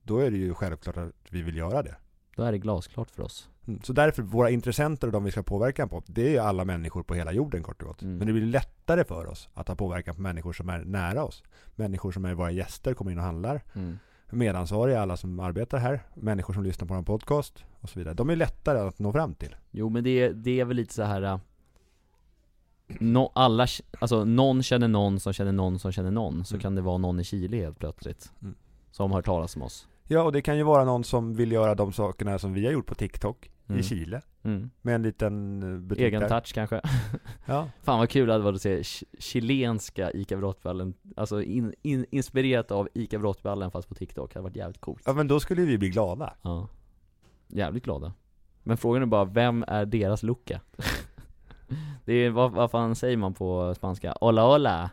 Då är det ju självklart att vi vill göra det. då är det glasklart för oss Mm. Så därför, våra intressenter och de vi ska ha påverkan på, det är ju alla människor på hela jorden kort och gott. Mm. Men det blir lättare för oss att ha påverkan på människor som är nära oss. Människor som är våra gäster, kommer in och handlar. mm. Medansvariga, alla som arbetar här. Människor som lyssnar på vår podcast och så vidare. De är lättare att nå fram till. Jo men det, det är väl lite så här. äh, No, alla, alltså någon känner någon som känner någon som känner någon, så Mm. kan det vara någon i Chile helt plötsligt Mm. Som har hört talas om oss Ja, och det kan ju vara någon som vill göra de sakerna som vi har gjort på TikTok Mm. i Chile. Mm. Med en liten eh, butik Egen där. touch kanske. Ja. Fan vad kul det hade varit att se ch- chilenska ICA Brottballen, alltså in, in, inspirerat av ICA Brottballen fast på TikTok, det hade varit jävligt coolt. ja, men då skulle vi bli glada. Ja. Jävligt glada. Men frågan är bara, vem är deras lucka? det är, vad, vad fan säger man på spanska? Hola hola!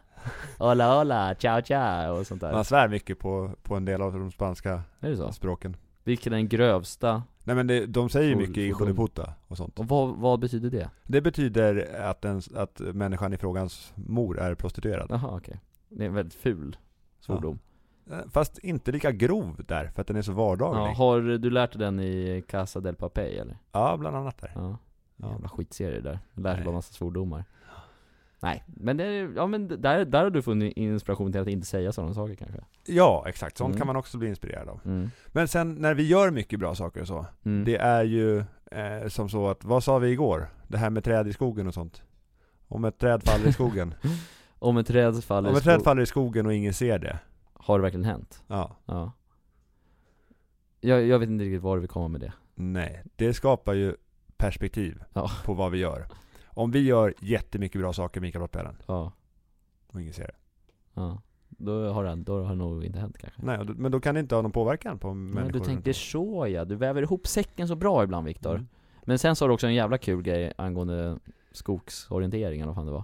Hola hola, ciao ciao och sånt där. Man svär mycket på, på en del av de spanska språken. Vilken är den grövsta? Nej men det, de säger ju mycket i. Jodeputa och sånt. Och vad, vad betyder det? Det betyder att, den, att människan i frågans mor är prostituerad. Jaha okej. Det är en väldigt ful svordom. Eh, Fast inte lika grov där, för att den är så Ja, vardaglig. har du lärt dig den i Casa del Papel eller? Ja, bland annat där. Ja. Ja. Jävla skitserie där. Lär sig bara massa svordomar. Nej, men det, ja men där, där har du funnit inspiration till att inte säga sådana saker kanske? Ja, exakt. Sånt Mm. kan man också bli inspirerad av. Mm. Men sen när vi gör mycket bra saker och så, Mm. det är ju eh, som så att, vad sa vi igår? Det här med träd i skogen och sånt. Om ett träd faller i skogen. Om ett träd faller Om ett träd faller i skogen och ingen ser det. Har det verkligen hänt? Ja. Ja. Jag, jag vet inte riktigt var vi kommer med det. Nej, det skapar ju perspektiv Ja. på vad vi gör. Om vi gör jättemycket bra saker med Mikael Brottbällen Ja. och ingen ser det. Ja. Då har det, då har det nog inte hänt kanske. Nej, men då kan det inte ha någon påverkan på Men människor du runt tänker om. så ja, du väver ihop säcken så bra ibland Viktor. Mm. Men sen har du också en jävla kul grej angående skogsorienteringen, vad fan det var.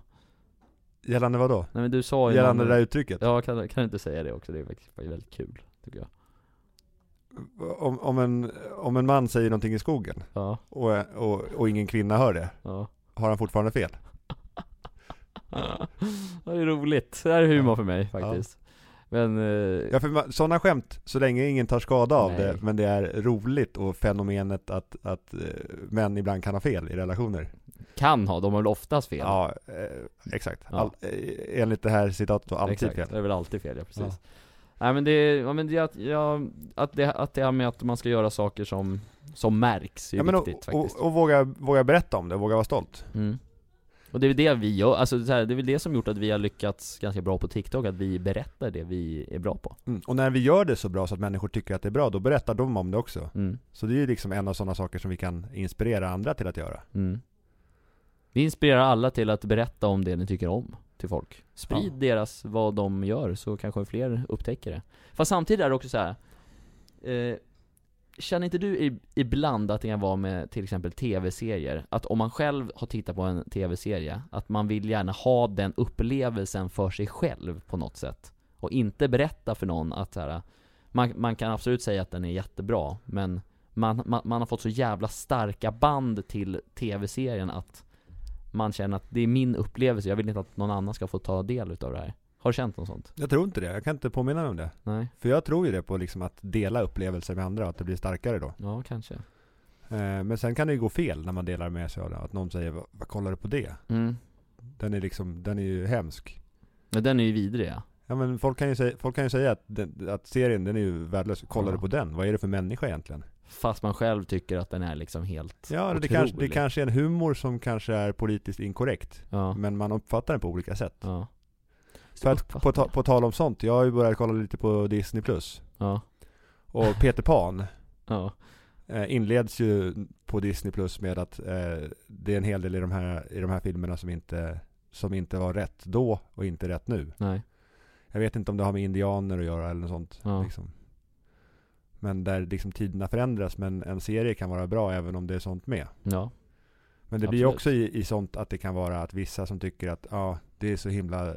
Gällande vad då? Nej men du sa ju Gällande någon- det där uttrycket? Ja, kan, kan du inte säga det också? Det är faktiskt väldigt kul, tycker jag. Om, om, en, om en man säger någonting i skogen Ja, och, och, och ingen kvinna hör det, ja. Har han fortfarande fel? Det är roligt. Det här är humor för mig faktiskt. Men, eh, Ja för sådana skämt, så länge ingen tar skada av Nej. det, men det är roligt och fenomenet att, att eh, män ibland kan ha fel i relationer. kan ha, de har väl oftast fel? Ja, eh, exakt. Ja. All, enligt det här citatet, alltid Exakt, fel. det är väl alltid fel, ja precis. Ja. Nej men det, ja, men det att, ja, att det, att det här med att man ska göra saker som, som märks är Ja, och, viktigt och, faktiskt. och våga, våga berätta om det, våga vara stolt. Mm. Och det är väl det vi gör, alltså så här, det är väl det som gjort att vi har lyckats ganska bra på TikTok, att vi berättar det vi är bra på. Mm. Och när vi gör det så bra så att människor tycker att det är bra, då berättar de om det också. Mm. Så det är ju liksom en av sådana saker som vi kan inspirera andra till att göra. Mm. Vi inspirerar alla till att berätta om det ni tycker om till folk. Sprid Ja. deras, vad de gör, så kanske fler upptäcker det. Fast samtidigt är det också så här. Eh, känner inte du ibland att det kan vara med till exempel tv-serier, att om man själv har tittat på en tv-serie, att man vill gärna ha den upplevelsen för sig själv på något sätt? Och inte berätta för någon att så här, man, man kan absolut säga att den är jättebra, men man, man, man har fått så jävla starka band till tv-serien att man känner att det är min upplevelse, jag vill inte att någon annan ska få ta del utav det här. Har du känt något sånt? Jag tror inte det, jag kan inte påminna mig om det. Nej? För jag tror ju det på liksom att dela upplevelser med andra, att det blir starkare då. Ja, kanske. Eh, men sen kan det ju gå fel när man delar med sig av det. Att någon säger vad, kollar du på det? Mm. Den är liksom, den är ju hemsk. Men den är ju vidrig ja. Ja men folk kan ju säga, folk kan ju säga att, den, att serien den är ju värdelös. Kollar Ja. du på den? Vad är det för människa egentligen? Fast man själv tycker att den är liksom helt Ja, det otrolig. kanske, det kanske är en humor som kanske är politiskt inkorrekt. Ja, Men man uppfattar den på olika sätt. ja. För att på, ta, det. på tal om sånt, jag har ju börjat kolla lite på Disney Plus. Ja, Och Peter Pan ja, eh, inleds ju på Disney Plus med att eh, det är en hel del i de här, i de här filmerna som inte, som inte var rätt då och inte rätt nu. nej. Jag vet inte om det har med indianer att göra eller något sånt. Ja. Liksom. Men där liksom tiderna förändras, men en serie kan vara bra även om det är sånt med. Ja, Men det blir Absolut. också i, i sånt att det kan vara att vissa som tycker att ja, det är så himla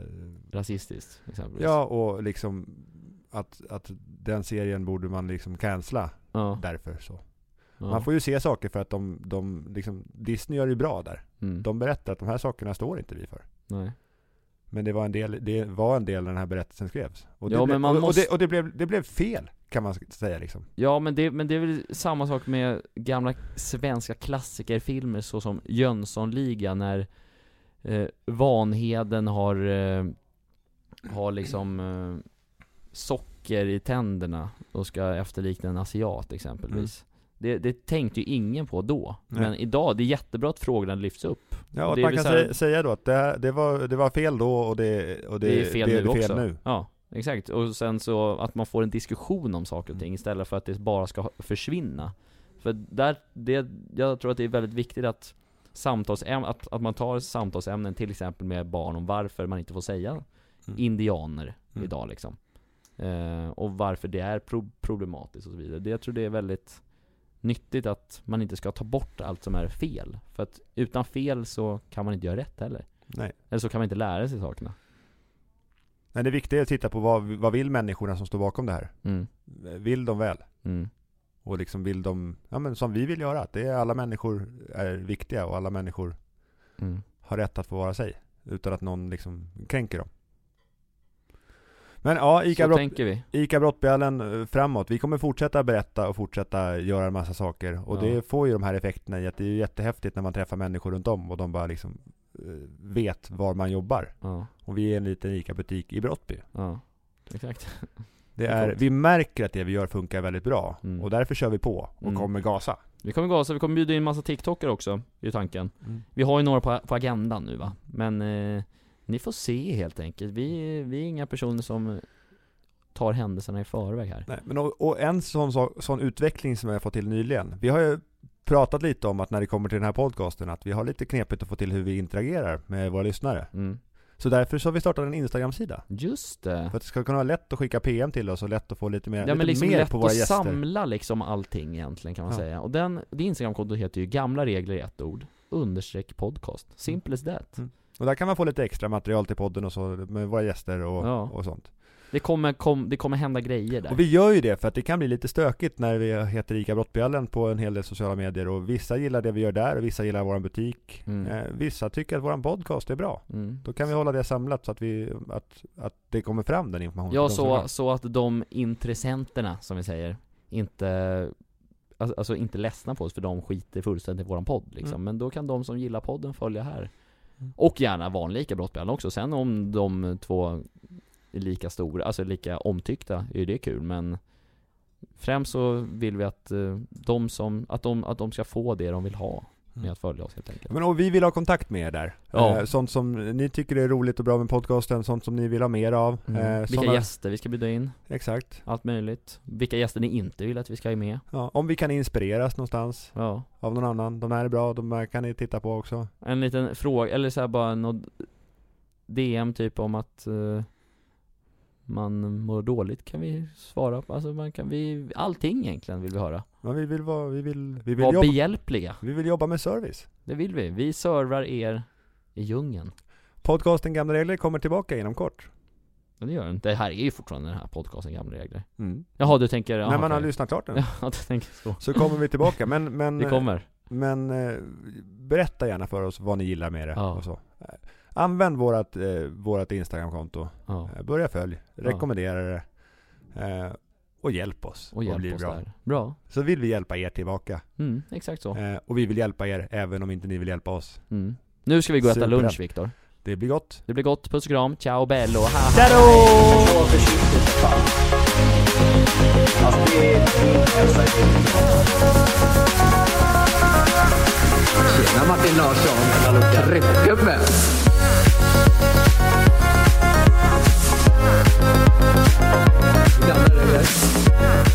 rasistiskt exempelvis. Ja, och liksom att, att den serien borde man liksom cancella ja, därför så. ja. Man får ju se saker för att de, de liksom, Disney gör ju bra där. mm. De berättar att de här sakerna står inte vi för. Nej. Men det var en del, det var en del när den här berättelsen skrevs. Och det, Ja, blev, men man och, måste- och, det, och det, blev, det blev fel, kan man säga liksom. Ja men det, men det är väl samma sak med gamla svenska klassikerfilmer såsom Jönssonliga när eh, Vanheden har, eh, har liksom eh, socker i tänderna och ska efterlikna en asiat exempelvis. Det, det tänkte ju ingen på då. Nej. Men idag, det är jättebra att frågorna lyfts upp. Ja, och man kan här- säga, då att det, här- det, var, det var fel då och det, och det, Det, är fel det nu är fel också. nu. Ja, exakt. Och sen så att man får en diskussion om saker och ting istället för att det bara ska försvinna. För där, det, jag tror att det är väldigt viktigt att samtalsäm, att, att man tar samtalsämnen till exempel med barn om varför man inte får säga Mm. indianer Mm. idag liksom. Eh, och varför det är pro- problematiskt och så vidare. Det, jag tror det är väldigt nyttigt att man inte ska ta bort allt som är fel. För att utan fel så kan man inte göra rätt heller. Nej. Eller så kan man inte lära sig sakerna. Nej, det viktiga är att titta på vad, vad vill människorna som står bakom det här? Mm. Vill de väl? Mm. Och liksom vill de, ja men som vi vill göra, att det är alla människor är viktiga och alla människor Mm. har rätt att få vara sig. Utan att någon liksom kränker dem. Men ja, Ica, Brott. Ica Brottbjällen eh, framåt. Vi kommer fortsätta berätta och fortsätta göra en massa saker. Och Ja. det får ju de här effekterna i att det är jättehäftigt när man träffar människor runt om och de bara liksom vet var man jobbar. Ja, Och vi är en liten ICA-butik i Brottby. ja. Exakt. Det är vi märker att det vi gör funkar väldigt bra. Mm. Och därför kör vi på och Mm. kommer gasa. Vi kommer gasa, vi kommer bjuda in massa TikTokare också, är tanken. Vi har ju några på, på agendan nu va, men eh, ni får se helt enkelt. Vi, vi är inga personer som tar händelserna i förväg här. Nej, men och, och en sån, så- sån utveckling som jag fått till nyligen. Vi har ju pratat lite om att när det kommer till den här podcasten att vi har lite knepigt att få till hur vi interagerar med våra lyssnare. Mm. Så därför så har vi startat en Instagram-sida. Just det. För att det ska kunna vara lätt att skicka PM till oss och lätt att få lite mer, Ja lite men liksom mer lätt på våra att gäster. samla liksom allting egentligen kan man Ja. säga. Och den, det Instagramkontot heter ju gamla regler i ett ord, understreck podcast. Simple as that. Mm. Och där kan man få lite extra material till podden och så med våra gäster och, Ja. och sånt. Det kommer, kom, det kommer hända grejer där. Och vi gör ju det för att det kan bli lite stökigt när vi heter ICA Brottbjällen på en hel del sociala medier och vissa gillar det vi gör där och vissa gillar vår butik. Mm. Eh, vissa tycker att vår podcast är bra. Mm. Då kan vi hålla det samlat så att, vi, att, att det kommer fram den informationen. Ja, så, så att de intressenterna, som vi säger, inte Alltså, inte ledsna på oss för de skiter fullständigt i våran podd liksom. Mm. Men då kan de som gillar podden följa här. Mm. Och gärna vanliga brottbjällen också. Sen om de två är lika stora, alltså lika omtyckta, är ju det kul men Främst så vill vi att eh, de som, att de, att de ska få det de vill ha med Mm. att följa oss helt enkelt. Men och vi vill ha kontakt med er där. Ja. Eh, sånt som ni tycker är roligt och bra med podcasten, sånt som ni vill ha mer av. Mm. Eh, Vilka såna- gäster vi ska bjuda in, Exakt. allt möjligt. Vilka gäster ni inte vill att vi ska ha med. Ja, om vi kan inspireras någonstans Ja. av någon annan. De här är bra, de här kan ni titta på också. En liten fråga, eller så här bara något DM typ om att eh, man mår dåligt kan vi svara på, alltså man kan vi, allting egentligen vill vi höra. Men vi vill vara, vi vill, vi vill, Var jobba, behjälpliga, vi vill jobba med service. det vill vi. Vi servar er i djungeln. Podcasten Gamla Regler kommer tillbaka inom kort. Men det gör den. Det här är ju fortfarande den här podcasten Gamla Regler. Mm. Jaha, du tänker, ja, När man har okej. lyssnat klart den. Ja, du tänker så. Så kommer vi tillbaka, men, men, Det kommer. men eh, berätta gärna för oss vad ni gillar med det Ja. och så. Använd vårat, eh, vårat Instagramkonto. Ja. Eh, Börja följ, rekommendera det. Eh, och hjälp oss. Och att bli hjälp oss bra. där. Bra. Så vill vi hjälpa er tillbaka. Mm, exakt så. Eh, och vi vill hjälpa er även om inte ni vill hjälpa oss. Mm. Nu ska vi gå och äta Superbra. lunch Viktor. Det blir gott. Det blir gott, puss och kram, ciao bello, ha, Tjena Martin Larsson. Tryckgubbe. Gamla regler.